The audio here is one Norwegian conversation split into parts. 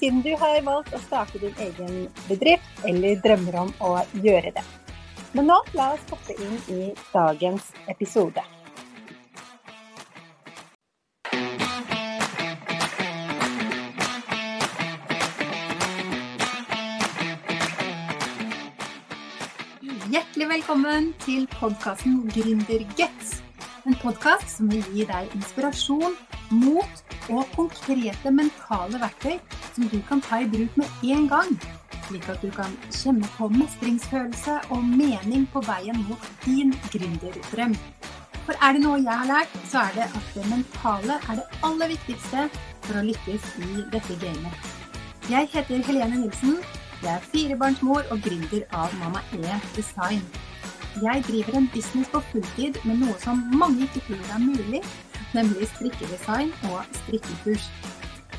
siden du har valgt å starte din egen bedrift eller drømmer om å gjøre det. Men nå la oss hoppe inn i dagens episode. Hjertelig velkommen til podkasten Gründerguts. En podkast som vil gi deg inspirasjon, mot og konkrete mentale verktøy som du kan ta i bruk med en gang, slik at du kan kjenne på mestringsfølelse og mening på veien mot din gründerdrøm. For er det noe jeg har lært, så er det at det mentale er det aller viktigste for å lykkes i dette gamet. Jeg heter Helene Nilsen. Jeg er firebarnsmor og gründer av Mamma E Design. Jeg driver en business på fulltid med noe som mange ikke tror er mulig, nemlig strikkedesign og strikkekurs.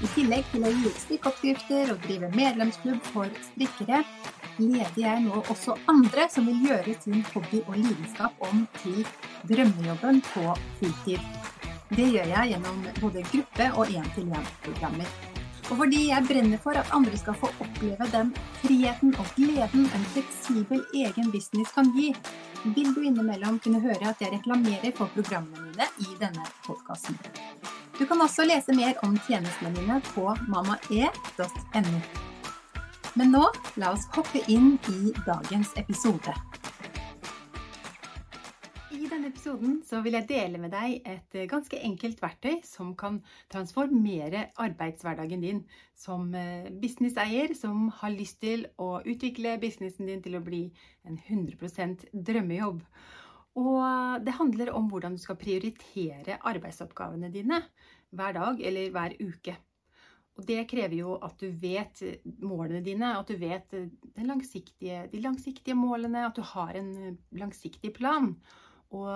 I tillegg til å gi strikkeoppskrifter og drive medlemsklubb for strikkere, leder jeg nå også andre som vil gjøre sin hobby og lidenskap om til drømmejobben på fulltid. Det gjør jeg gjennom både gruppe- og én-til-én-programmer. Og fordi jeg brenner for at andre skal få oppleve den friheten og gleden en fleksibel egen business kan gi, vil du innimellom kunne høre at jeg reklamerer for programmene mine i denne podkasten. Du kan også lese mer om tjenestene mine på mammae.no. Men nå, la oss hoppe inn i dagens episode. I denne episoden vil jeg dele med deg et ganske enkelt verktøy som kan transformere arbeidshverdagen din som businesseier som har lyst til å utvikle businessen din til å bli en 100% drømmejobb. Og det handler om hvordan du skal prioritere arbeidsoppgavene dine hver dag eller hver uke. Og det krever jo at du vet målene dine, at du vet langsiktige, de langsiktige målene, at du har en langsiktig plan. Og,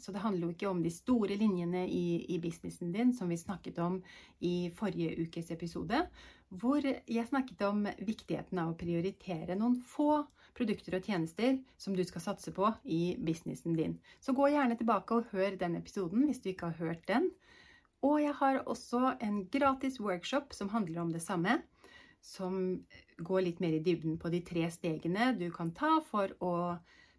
så det handler jo ikke om de store linjene i, i, businessen din, som vi snakket om i forrige ukes episode, hvor jeg snakket om viktigheten av å prioritere noen få produkter og tjenester som du skal satse på i businessen din. Så gå gjerne tilbake og hør den episoden hvis du ikke har hørt den. Og jeg har også en gratis workshop som handler om det samme, som går litt mer i dybden på de tre stegene du kan ta for å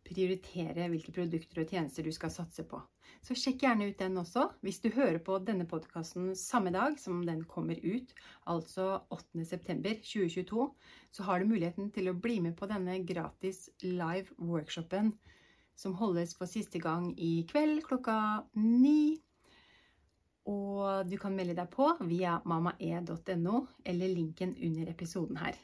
prioritere hvilke produkter og tjenester du skal satse på. Så sjekk gjerne ut den også. Hvis du hører på denne podkasten samme dag som den kommer ut, altså 8.9.2022, så har du muligheten til å bli med på denne gratis live workshopen som holdes for siste gang i kveld klokka ni. Og du kan melde deg på via mamae.no eller linken under episoden her.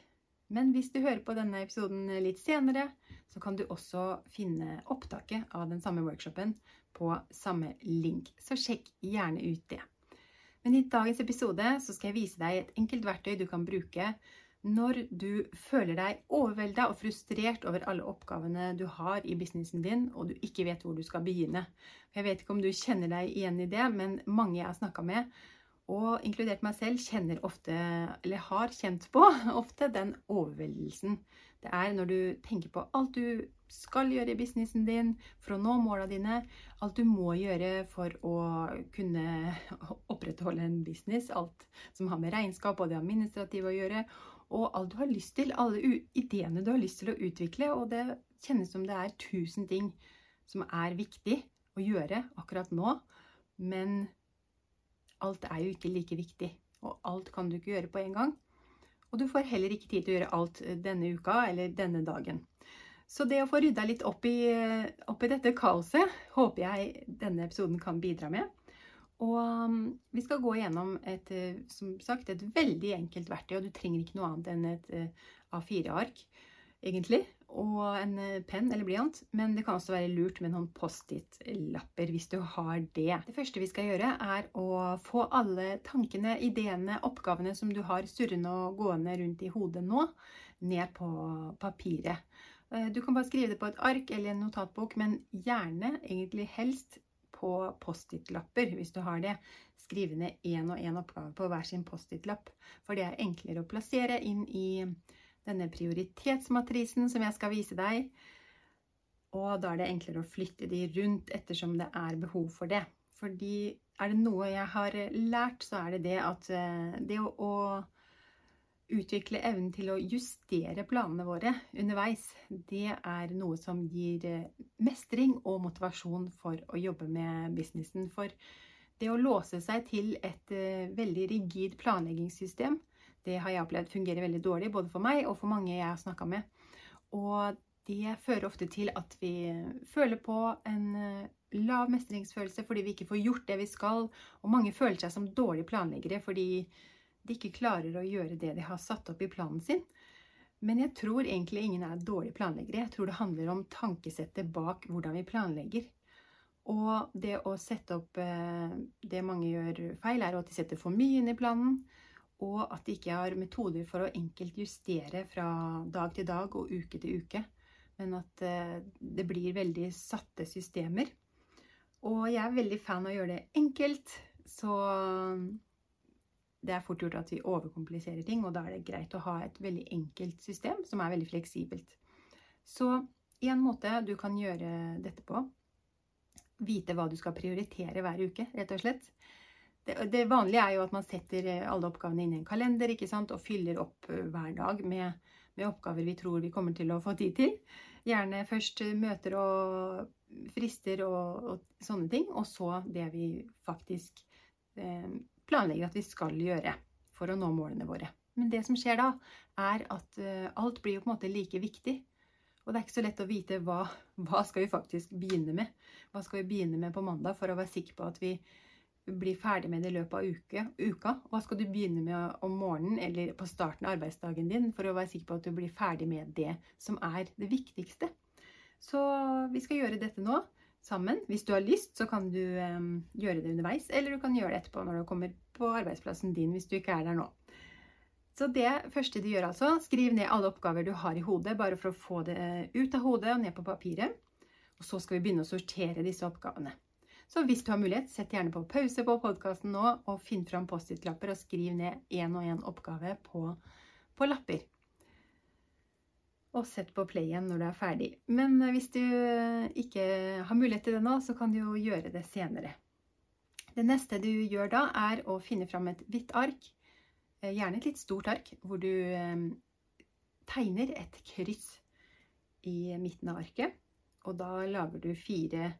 Men hvis du hører på denne episoden litt senere, så kan du også finne opptaket av den samme workshopen på samme link. Så sjekk gjerne ut det. Men i dagens episode så skal jeg vise deg et enkelt verktøy du kan bruke når du føler deg overvelda og frustrert over alle oppgavene du har i businessen din, og du ikke vet hvor du skal begynne. Jeg vet ikke om du kjenner deg igjen i det, men mange jeg har snakka med, og inkludert meg selv, kjenner ofte, eller har kjent på ofte, den overveldelsen. Det er når du tenker på alt du skal gjøre i businessen din for å nå måla dine, alt du må gjøre for å kunne opprettholde en business, alt som har med regnskap og det administrative å gjøre, og alt du har lyst til, alle ideene du har lyst til å utvikle, og det kjennes som det er tusen ting som er viktig å gjøre akkurat nå, men alt er jo ikke like viktig, og alt kan du ikke gjøre på en gang. Og du får heller ikke tid til å gjøre alt eh, denne uka eller denne dagen. Så det å få rydda litt opp i, opp i, dette kaoset håper jeg denne episoden kan bidra med. Og um, vi skal gå gjennom et, eh, som sagt, et veldig enkelt verktøy, og du trenger ikke noe annet enn et eh, A4-ark. Egentlig, og en eh, penn eller blyant, men det kan også være lurt med noen Post-It-lapper hvis du har det. Det første vi skal gjøre er å få alle tankene, ideene, oppgavene som du har surrende og gående rundt i hodet nå, ned på papiret. Eh, du kan bare skrive det på et ark eller en notatbok, men gjerne, egentlig helst, på Post-It-lapper, hvis du har det. Skrive ned én og én oppgave på hver sin Post-It-lapp, for det er enklere å plassere inn i denne prioritetsmatrisen som jeg skal vise deg. Og da er det enklere å flytte de rundt ettersom det er behov for det. Fordi er det noe jeg har lært, så er det det at eh, det å, å utvikle evnen til å justere planene våre underveis, det er noe som gir eh, mestring og motivasjon for å jobbe med businessen. For det å låse seg til et eh, veldig rigid planleggingssystem, det har jeg opplevd fungerer veldig dårlig, både for meg og for mange jeg har snakka med. Og det fører ofte til at vi føler på en eh, lav mestringsfølelse fordi vi ikke får gjort det vi skal, og mange føler seg som dårlige planleggere fordi de ikke klarer å gjøre det de har satt opp i planen sin. Men jeg tror egentlig ingen er dårlige planleggere. Jeg tror det handler om tankesettet bak hvordan vi planlegger. Og det å sette opp eh, Det mange gjør feil, er at de setter for mye inn i planen og at de ikke har metoder for å enkelt justere fra dag til dag og uke til uke, men at eh, det blir veldig satte systemer. Og jeg er veldig fan av å gjøre det enkelt, så det er fort gjort at vi overkompliserer ting, og da er det greit å ha et veldig enkelt system som er veldig fleksibelt. Så en måte du kan gjøre dette på, vite hva du skal prioritere hver uke, rett og slett, det, det, vanlige er jo at man setter eh, alle oppgavene inn i en kalender ikke sant? og fyller opp eh, hver dag med, med, oppgaver vi tror vi kommer til å få tid til. Gjerne først eh, møter og frister og, og sånne ting, og så det vi faktisk eh, planlegger at vi skal gjøre for å nå målene våre. Men det som skjer da, er at eh, alt blir jo på en måte like viktig. Og det er ikke så lett å vite hva, hva skal vi faktisk begynne med. Hva skal vi begynne med på mandag for å være sikker på at vi bli ferdig med det i løpet av uke, uka? Hva skal du begynne med om morgenen eller på starten av arbeidsdagen din for å være sikker på at du blir ferdig med det som er det viktigste? Så vi skal gjøre dette nå sammen. Hvis du har lyst, så kan du um, gjøre det underveis, eller du kan gjøre det etterpå når du kommer på arbeidsplassen din hvis du ikke er der nå. Så det første du gjør altså, skriv ned alle oppgaver du har i hodet, bare for å få det ut av hodet og ned på papiret. Og så skal vi begynne å sortere disse oppgavene. Så hvis du har mulighet, sett gjerne på pause på podkasten nå, og finn fram Post-It-lapper og skriv ned én og én oppgave på, på, lapper. Og sett på play igjen når du er ferdig. Men eh, hvis du eh, ikke har mulighet til det nå, så kan du jo gjøre det senere. Det neste du gjør da, er å finne fram et hvitt ark, eh, gjerne et litt stort ark, hvor du tegner et kryss i midten av arket. Og da lager du fire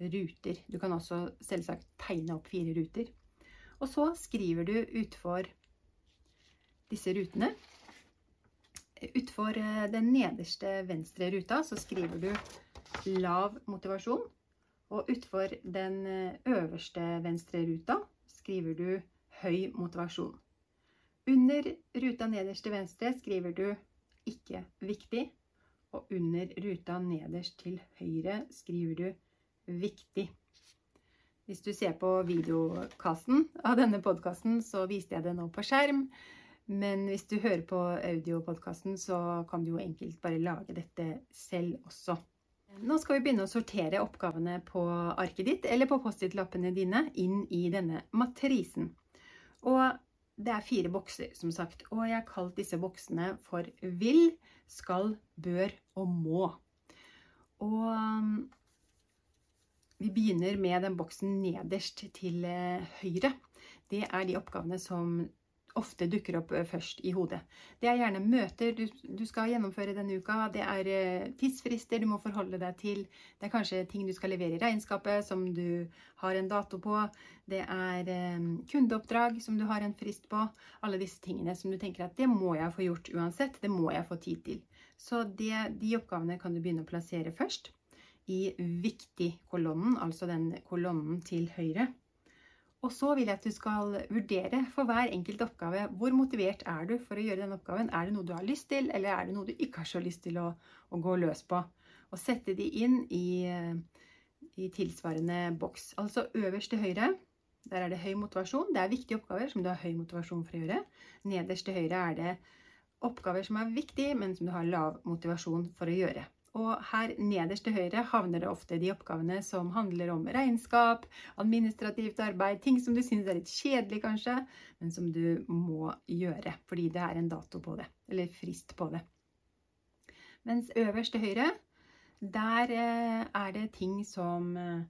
ruter. Du kan også selvsagt tegne opp fire ruter. Og så skriver du utfor disse rutene. Utfor eh, den nederste venstre ruta så skriver du lav motivasjon. Og utfor den eh, øverste venstre ruta skriver du høy motivasjon. Under ruta nederst til venstre skriver du ikke viktig. Og under ruta nederst til høyre skriver du viktig. Hvis du ser på videokassen av denne podkasten, så viste jeg det nå på skjerm. Men hvis du hører på audiopodkasten, så kan du jo enkelt bare lage dette selv også. Nå skal vi begynne å sortere oppgavene på arket ditt eller på Post-It-lappene dine inn i denne matrisen. Og det er fire bokser, som sagt, og jeg har kalt disse boksene for vil, skal, bør og må. Og vi begynner med den boksen nederst til eh, høyre. Det er de oppgavene som ofte dukker opp eh, først i hodet. Det er gjerne møter du, du, skal gjennomføre denne uka. Det er eh, tidsfrister du må forholde deg til. Det er kanskje ting du skal levere i regnskapet som du har en dato på. Det er kundeoppdrag som du har en frist på. Alle disse tingene som du tenker at det må jeg få gjort uansett. Det må jeg få tid til. Så det, de oppgavene kan du begynne å plassere først i viktig-kolonnen, altså den kolonnen til høyre. Og så vil jeg at du skal vurdere for hver enkelt oppgave hvor motivert er du for å gjøre den oppgaven. Er det noe du har lyst til, eller er det noe du ikke har så lyst til å, å gå løs på? Og sette de inn i, i tilsvarende boks. Altså øverst til høyre, der er det høy motivasjon. Det er viktige oppgaver som du har høy motivasjon for å gjøre. Nederst til høyre er det oppgaver som er viktige, men som du har lav motivasjon for å gjøre. Og her nederst til høyre havner det ofte de oppgavene som handler om regnskap, administrativt arbeid, ting som du synes er litt kjedelig kanskje, men som du må gjøre fordi det er en dato på det, eller frist på det. Mens øverst til høyre, der eh, er det ting som eh,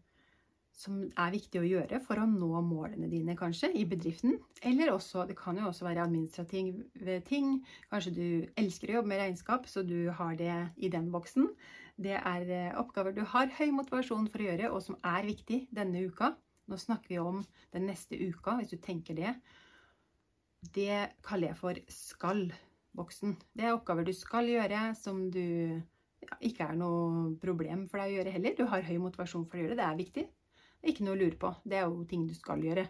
som er viktig å gjøre for å nå målene dine, kanskje, i bedriften. Eller også, det kan jo også være administrative ting. Kanskje du elsker å jobbe med regnskap, så du har det i den boksen. Det er eh, oppgaver du har høy motivasjon for å gjøre, og som er viktig denne uka. Nå snakker vi om den neste uka, hvis du tenker det. Det kaller jeg for skal-boksen. Det er oppgaver du skal gjøre, som du ja, ikke er noe problem for deg å gjøre heller. Du har høy motivasjon for å gjøre det. Det er viktig. Ikke noe å lure på. Det er jo ting du skal gjøre.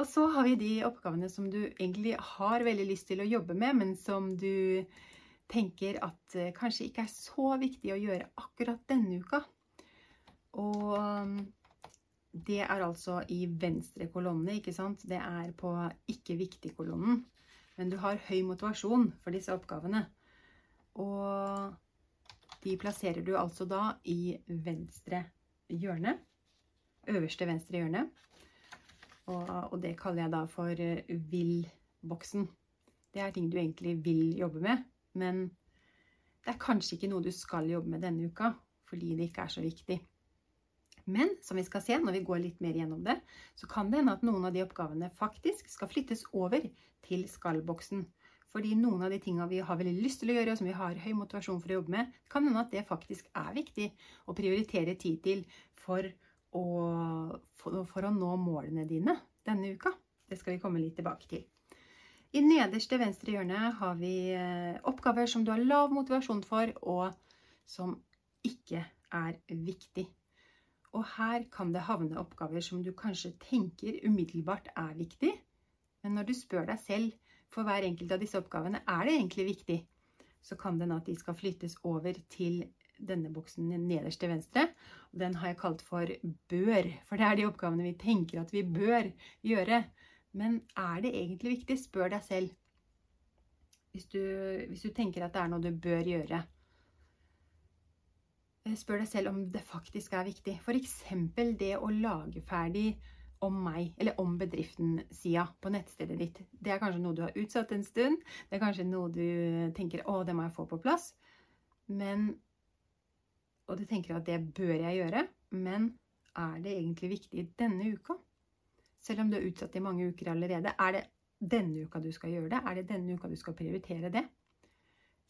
Og så har vi de oppgavene som du egentlig har veldig lyst til å jobbe med, men som du tenker at eh, kanskje ikke er så viktig å gjøre akkurat denne uka. Og um, det er altså i venstre kolonne, ikke sant? Det er på ikke viktig-kolonnen. Men du har høy motivasjon for disse oppgavene. Og de plasserer du altså da i venstre hjørne øverste venstre hjørne. Og, og, det kaller jeg da for eh, vil-boksen. Det er ting du egentlig vil jobbe med, men det er kanskje ikke noe du skal jobbe med denne uka, fordi det ikke er så viktig. Men som vi skal se når vi går litt mer gjennom det, så kan det hende at noen av de oppgavene faktisk skal flyttes over til skal-boksen. Fordi noen av de tingene vi har veldig lyst til å gjøre, og som vi har høy motivasjon for å jobbe med, kan hende at det faktisk er viktig å prioritere tid til for å for, for å nå målene dine denne uka. Det skal vi komme litt tilbake til. I nederste venstre hjørne har vi eh, oppgaver som du har lav motivasjon for, og som ikke er viktig. Og her kan det havne oppgaver som du kanskje tenker umiddelbart er viktig, men når du spør deg selv for hver enkelt av disse oppgavene er det egentlig viktig, så kan det at de skal flyttes over til denne boksen nederst til venstre. Og den har jeg kalt for bør, for det er de oppgavene vi tenker at vi bør gjøre. Men er det egentlig viktig? Spør deg selv. Hvis du, hvis du tenker at det er noe du bør gjøre. Eh, spør deg selv om det faktisk er viktig. Eksempel det å lage ferdig om meg, eller om bedriften-sida på nettstedet ditt. Det er kanskje noe du har utsatt en stund. Det er kanskje noe du tenker å, det må jeg få på plass. Men og du tenker at det bør jeg gjøre, men er det egentlig viktig denne uka? Selv om du er utsatt i mange uker allerede, er det denne uka du skal gjøre det? Er det denne uka du skal prioritere det?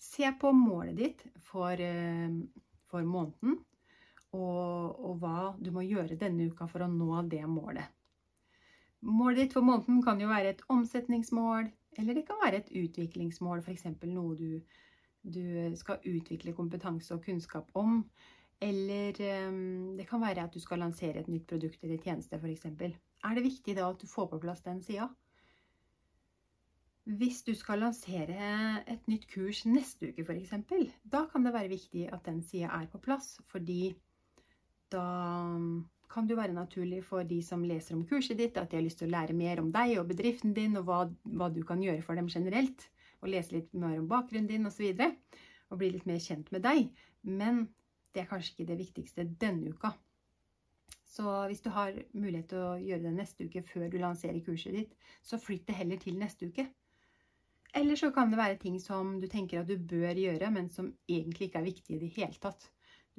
Se på målet ditt for, eh, for måneden, og, og, hva du må gjøre denne uka for å nå det målet. Målet ditt for måneden kan jo være et omsetningsmål, eller det kan være et utviklingsmål, f.eks. noe du du skal utvikle kompetanse og kunnskap om. Eller um, det kan være at du skal lansere et nytt produkt eller tjeneste, f.eks. Er det viktig da at du får på plass den sida? Hvis du skal lansere et nytt kurs neste uke, f.eks., da kan det være viktig at den sida er på plass. Fordi da kan det være naturlig for de som leser om kurset ditt, at de har lyst til å lære mer om deg og bedriften din, og hva, hva du kan gjøre for dem generelt og lese litt mer om bakgrunnen din osv. Og, bli litt mer kjent med deg. Men det er kanskje ikke det viktigste denne uka. Så hvis du har mulighet til å gjøre det neste uke før du lanserer kurset ditt, så flytt det heller til neste uke. Eller så kan det være ting som du tenker at du bør gjøre, men som egentlig ikke er viktig i det hele tatt.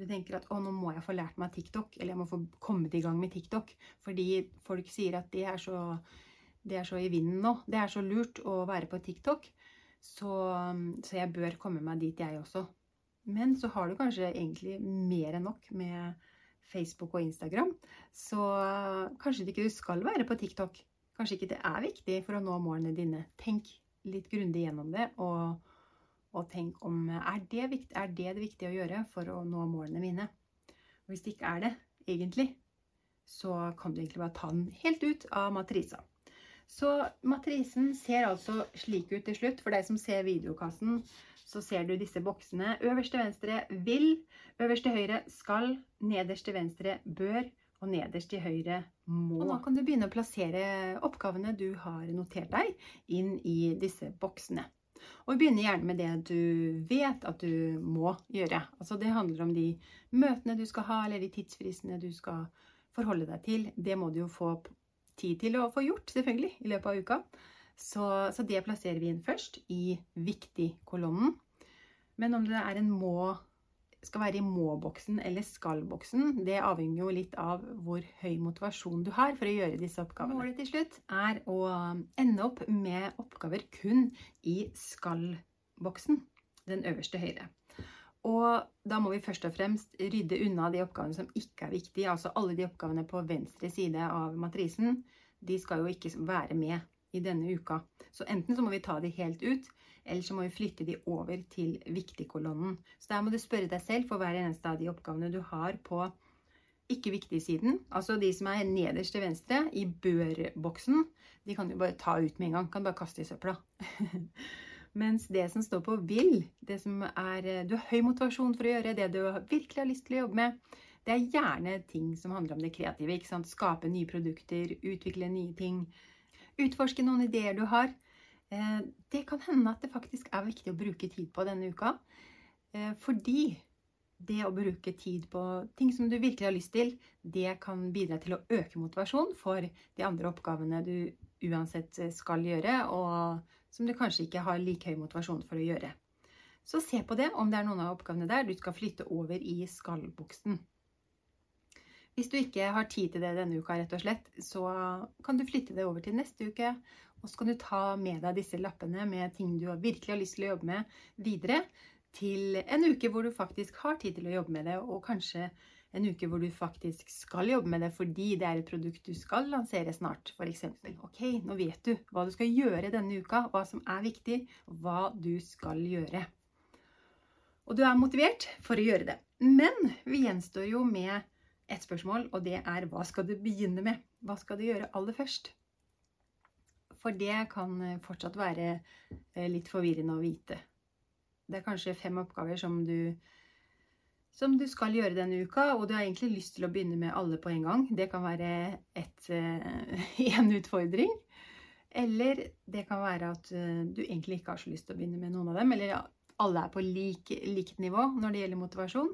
Du tenker at å, nå må jeg få lært meg TikTok, eller jeg må få kommet i gang med TikTok. Fordi folk sier at det er så, det er så i vinden nå. Det er så lurt å være på TikTok. Så, så, jeg bør komme meg dit, jeg også. Men så har du kanskje egentlig mer enn nok med Facebook og Instagram. Så kanskje ikke du skal være på TikTok. Kanskje ikke det er viktig for å nå målene dine. Tenk litt grundig gjennom det, og, og tenk om er det, viktig, er det det viktige å gjøre for å nå målene mine. Hvis det ikke er det, egentlig, så kan du egentlig bare ta den helt ut av matrisa. Så matrisen ser altså slik ut til slutt. For deg som ser videokassen, så ser du disse boksene. Øverst til venstre vil, øverst til høyre skal, nederst til venstre bør, og nederst til høyre må. Og nå kan du begynne å plassere oppgavene du har notert deg, inn i disse boksene. Og begynne gjerne med det du vet at du må gjøre. Altså det handler om de møtene du skal ha, eller de tidsfristene du skal forholde deg til. Det må du jo få tid til å få gjort, selvfølgelig, i løpet av uka. Så, så det plasserer vi inn først i viktig-kolonnen. Men om det er en må skal være i må-boksen eller skal-boksen, det avhenger jo litt av hvor høy motivasjon du har for å gjøre disse oppgavene. Målet til slutt er å ende opp med oppgaver kun i skal-boksen, den øverste høyre. Og da må vi først og fremst rydde unna de oppgavene som ikke er viktige. Altså alle de oppgavene på venstre side av matrisen, de skal jo ikke være med i denne uka. Så enten så må vi ta de helt ut, eller så må vi flytte de over til viktig-kolonnen. Så der må du spørre deg selv for hver eneste av de oppgavene du har på ikke-viktig-siden. Altså de som er nederst til venstre i bør-boksen, de kan du bare ta ut med en gang. Kan bare kaste i søpla. Mens det som står på vil, det som er du har høy motivasjon for å gjøre, det du virkelig har lyst til å jobbe med, det er gjerne ting som handler om det kreative. ikke sant? Skape nye produkter, utvikle nye ting, utforske noen ideer du har. Eh, det kan hende at det faktisk er viktig å bruke tid på denne uka. Eh, fordi det å bruke tid på ting som du virkelig har lyst til, det kan bidra til å øke motivasjon for de andre oppgavene du uansett skal gjøre, og som du kanskje ikke har like høy motivasjon for å gjøre. Så se på det, om det er noen av oppgavene der du skal flytte over i skallbuksen. Hvis du ikke har tid til det denne uka, rett og slett, så kan du flytte det over til neste uke. Og så kan du ta med deg disse lappene med ting du virkelig har lyst til å jobbe med videre, til en uke hvor du faktisk har tid til å jobbe med det, og kanskje en uke hvor du faktisk skal jobbe med det fordi det er et produkt du skal lansere snart, f.eks. Ok, nå vet du hva du skal gjøre denne uka, hva som er viktig, hva du skal gjøre. Og du er motivert for å gjøre det. Men vi gjenstår jo med et spørsmål, og det er hva skal du begynne med? Hva skal du gjøre aller først? For det kan fortsatt være eh, litt forvirrende å vite. Det er kanskje fem oppgaver som du, som du skal gjøre denne uka, og du har egentlig lyst til å begynne med alle på en gang. Det kan være et, eh, utfordring. Eller det kan være at du egentlig ikke har så lyst til å begynne med noen av dem, eller alle er på lik, likt nivå når det gjelder motivasjon.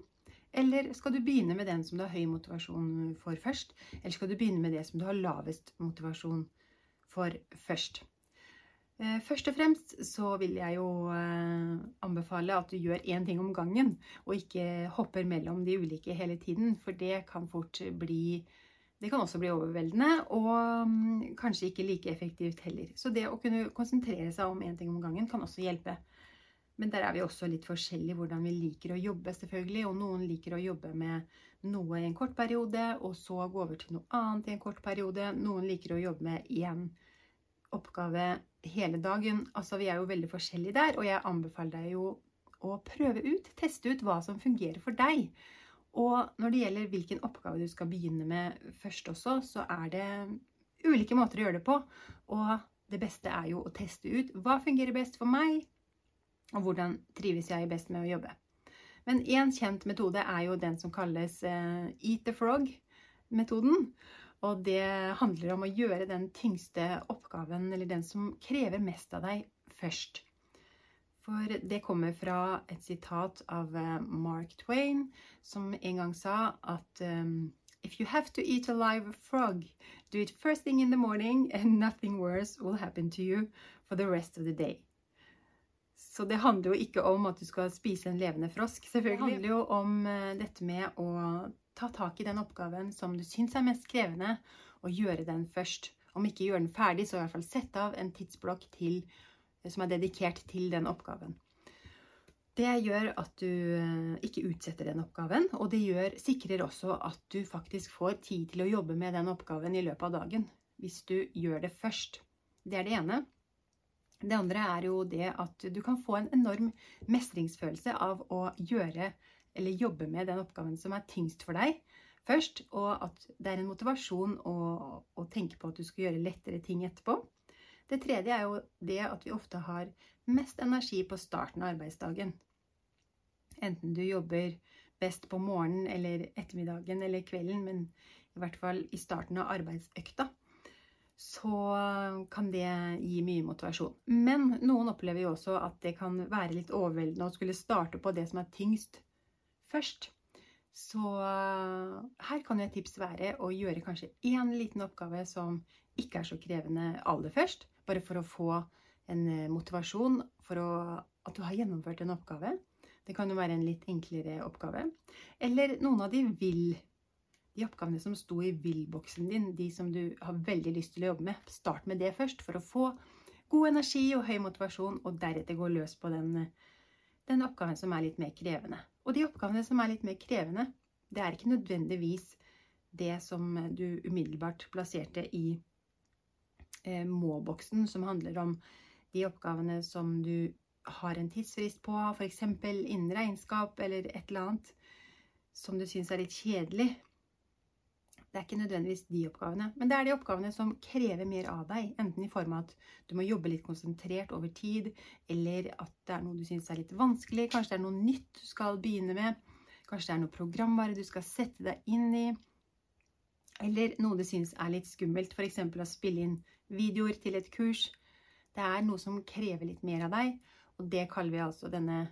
Eller skal du begynne med den som du har høy motivasjon for først? Eller skal du begynne med det som du har lavest motivasjon for først? Eh, først og fremst så vil jeg jo eh, anbefale at du gjør én ting om gangen, og ikke hopper mellom de ulike hele tiden, for det kan fort bli det kan også bli overveldende, og mm, kanskje ikke like effektivt heller. Så det å kunne konsentrere seg om én ting om gangen kan også hjelpe. Men der er vi også litt forskjellige hvordan vi liker å jobbe, selvfølgelig. Og noen liker å jobbe med noe i en kort periode, og så gå over til noe annet i en kort periode. Noen liker å jobbe med én oppgave hele dagen. Altså, vi er jo veldig forskjellige der, og jeg anbefaler deg jo å prøve ut, teste ut hva som fungerer for deg. Og når det gjelder hvilken oppgave du skal begynne med først også, så er det ulike måter å gjøre det på. Og det beste er jo å teste ut hva fungerer best for meg, og hvordan trives jeg best med å jobbe. Men en kjent metode er jo den som kalles uh, Eat the Frog-metoden. Og det handler om å gjøre den tyngste oppgaven, eller den som krever mest av deg, først. For det kommer fra et sitat av uh, Mark Twain, som en gang sa at um, If you have to eat a live frog, do it first thing in the morning, and nothing worse will happen to you for the rest of the day. Så det handler jo ikke om at du skal spise en levende frosk, selvfølgelig. Det handler jo om eh, dette med å ta tak i den oppgaven som du syns er mest krevende, og gjøre den først. Om ikke gjøre den ferdig, så i hvert fall sette av en tidsblokk til, eh, som er dedikert til den oppgaven. Det gjør at du eh, ikke utsetter den oppgaven, og det gjør, sikrer også at du faktisk får tid til å jobbe med den oppgaven i løpet av dagen. Hvis du gjør det først. Det er det ene. Det andre er jo det at du kan få en enorm mestringsfølelse av å gjøre eller jobbe med den oppgaven som er tyngst for deg først, og at det er en motivasjon å, å tenke på at du skal gjøre lettere ting etterpå. Det tredje er jo det at vi ofte har mest energi på starten av arbeidsdagen. Enten du jobber best på morgenen eller ettermiddagen eller kvelden, men i hvert fall i starten av arbeidsøkta, så kan det gi mye motivasjon. Men noen opplever jo også at det kan være litt overveldende å skulle starte på det som er tyngst først. Så her kan et tips være å gjøre kanskje én liten oppgave som ikke er så krevende aller først, bare for å få en eh, motivasjon for å, at du har gjennomført en oppgave. Det kan jo være en litt enklere oppgave. Eller noen av de vil de oppgavene som sto i vil-boksen din, de som du har veldig lyst til å jobbe med. Start med det først, for å få god energi og høy motivasjon, og deretter gå løs på den, den oppgaven som er litt mer krevende. Og de oppgavene som er litt mer krevende, det er ikke nødvendigvis det som du umiddelbart plasserte i eh, må-boksen, som handler om de oppgavene som du har en tidsfrist på, f.eks. innen regnskap eller et eller annet som du syns er litt kjedelig, det er ikke nødvendigvis de oppgavene, men det er de oppgavene som krever mer av deg. Enten i form av at du må jobbe litt konsentrert over tid, eller at det er noe du syns er litt vanskelig. Kanskje det er noe nytt du skal begynne med. Kanskje det er noe programvare du skal sette deg inn i. Eller noe du syns er litt skummelt, f.eks. å spille inn videoer til et kurs. Det er noe som krever litt mer av deg, og det kaller vi altså denne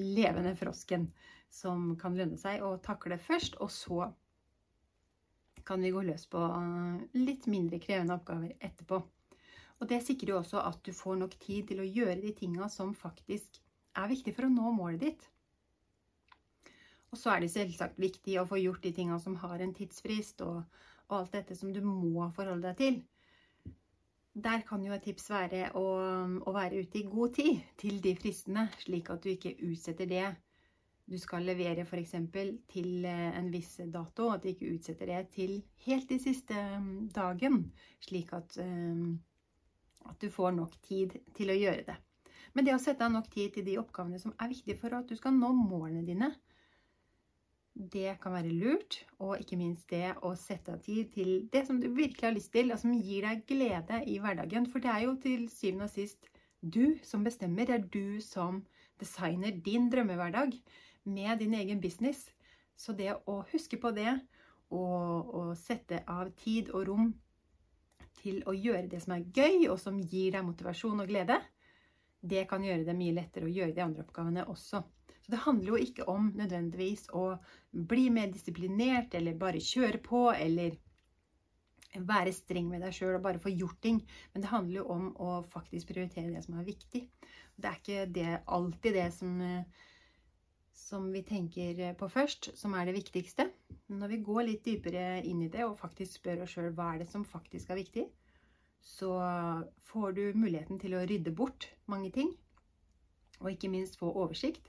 levende frosken, som kan lønne seg å takle først, og så kan vi gå løs på eh, litt mindre krevende oppgaver etterpå. Og det sikrer jo også at du får nok tid til å gjøre de tinga som faktisk er viktig for å nå målet ditt. Og så er det selvsagt viktig å få gjort de tinga som har en tidsfrist, og, og, alt dette som du må forholde deg til. Der kan jo et tips være å, å være ute i god tid til de fristene, slik at du ikke utsetter det du skal levere f.eks. til eh, en viss dato, at du ikke utsetter det til helt i siste mm, dagen, slik at, eh, at, du får nok tid til å gjøre det. Men det å sette av nok tid til de oppgavene som er viktige for at du skal nå målene dine, det kan være lurt, og ikke minst det å sette av tid til det som du virkelig har lyst til, og som gir deg glede i hverdagen. For det er jo til syvende og sist du som bestemmer. Det er du som designer din drømmehverdag med din egen business. Så det å huske på det, og, og sette av tid og rom til å gjøre det som er gøy, og som gir deg motivasjon og glede, det kan gjøre det mye lettere å gjøre de andre oppgavene også. Så det handler jo ikke om nødvendigvis å bli mer disiplinert, eller bare kjøre på, eller være streng med deg sjøl og bare få gjort ting. Men det handler jo om å faktisk prioritere det som er viktig. Det er ikke det, alltid det som som vi tenker på først, som er det viktigste. Når vi går litt dypere inn i det og faktisk spør oss sjøl hva er det som faktisk er viktig, så får du muligheten til å rydde bort mange ting. Og ikke minst få oversikt.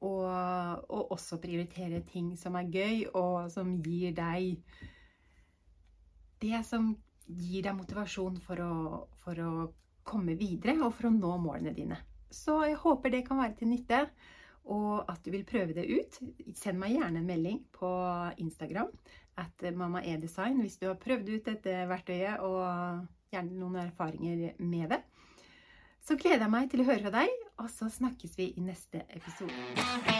Og, og også prioritere ting som er gøy, og som gir deg det som gir deg motivasjon for å, for å komme videre og for å nå målene dine. Så jeg håper det kan være til nytte og at du vil prøve det ut. Send meg gjerne en melding på Instagram at mammaedesign hvis du har prøvd ut dette verktøyet og gjerne noen erfaringer med det. Så gleder jeg meg til å høre fra deg, og så snakkes vi i neste episode.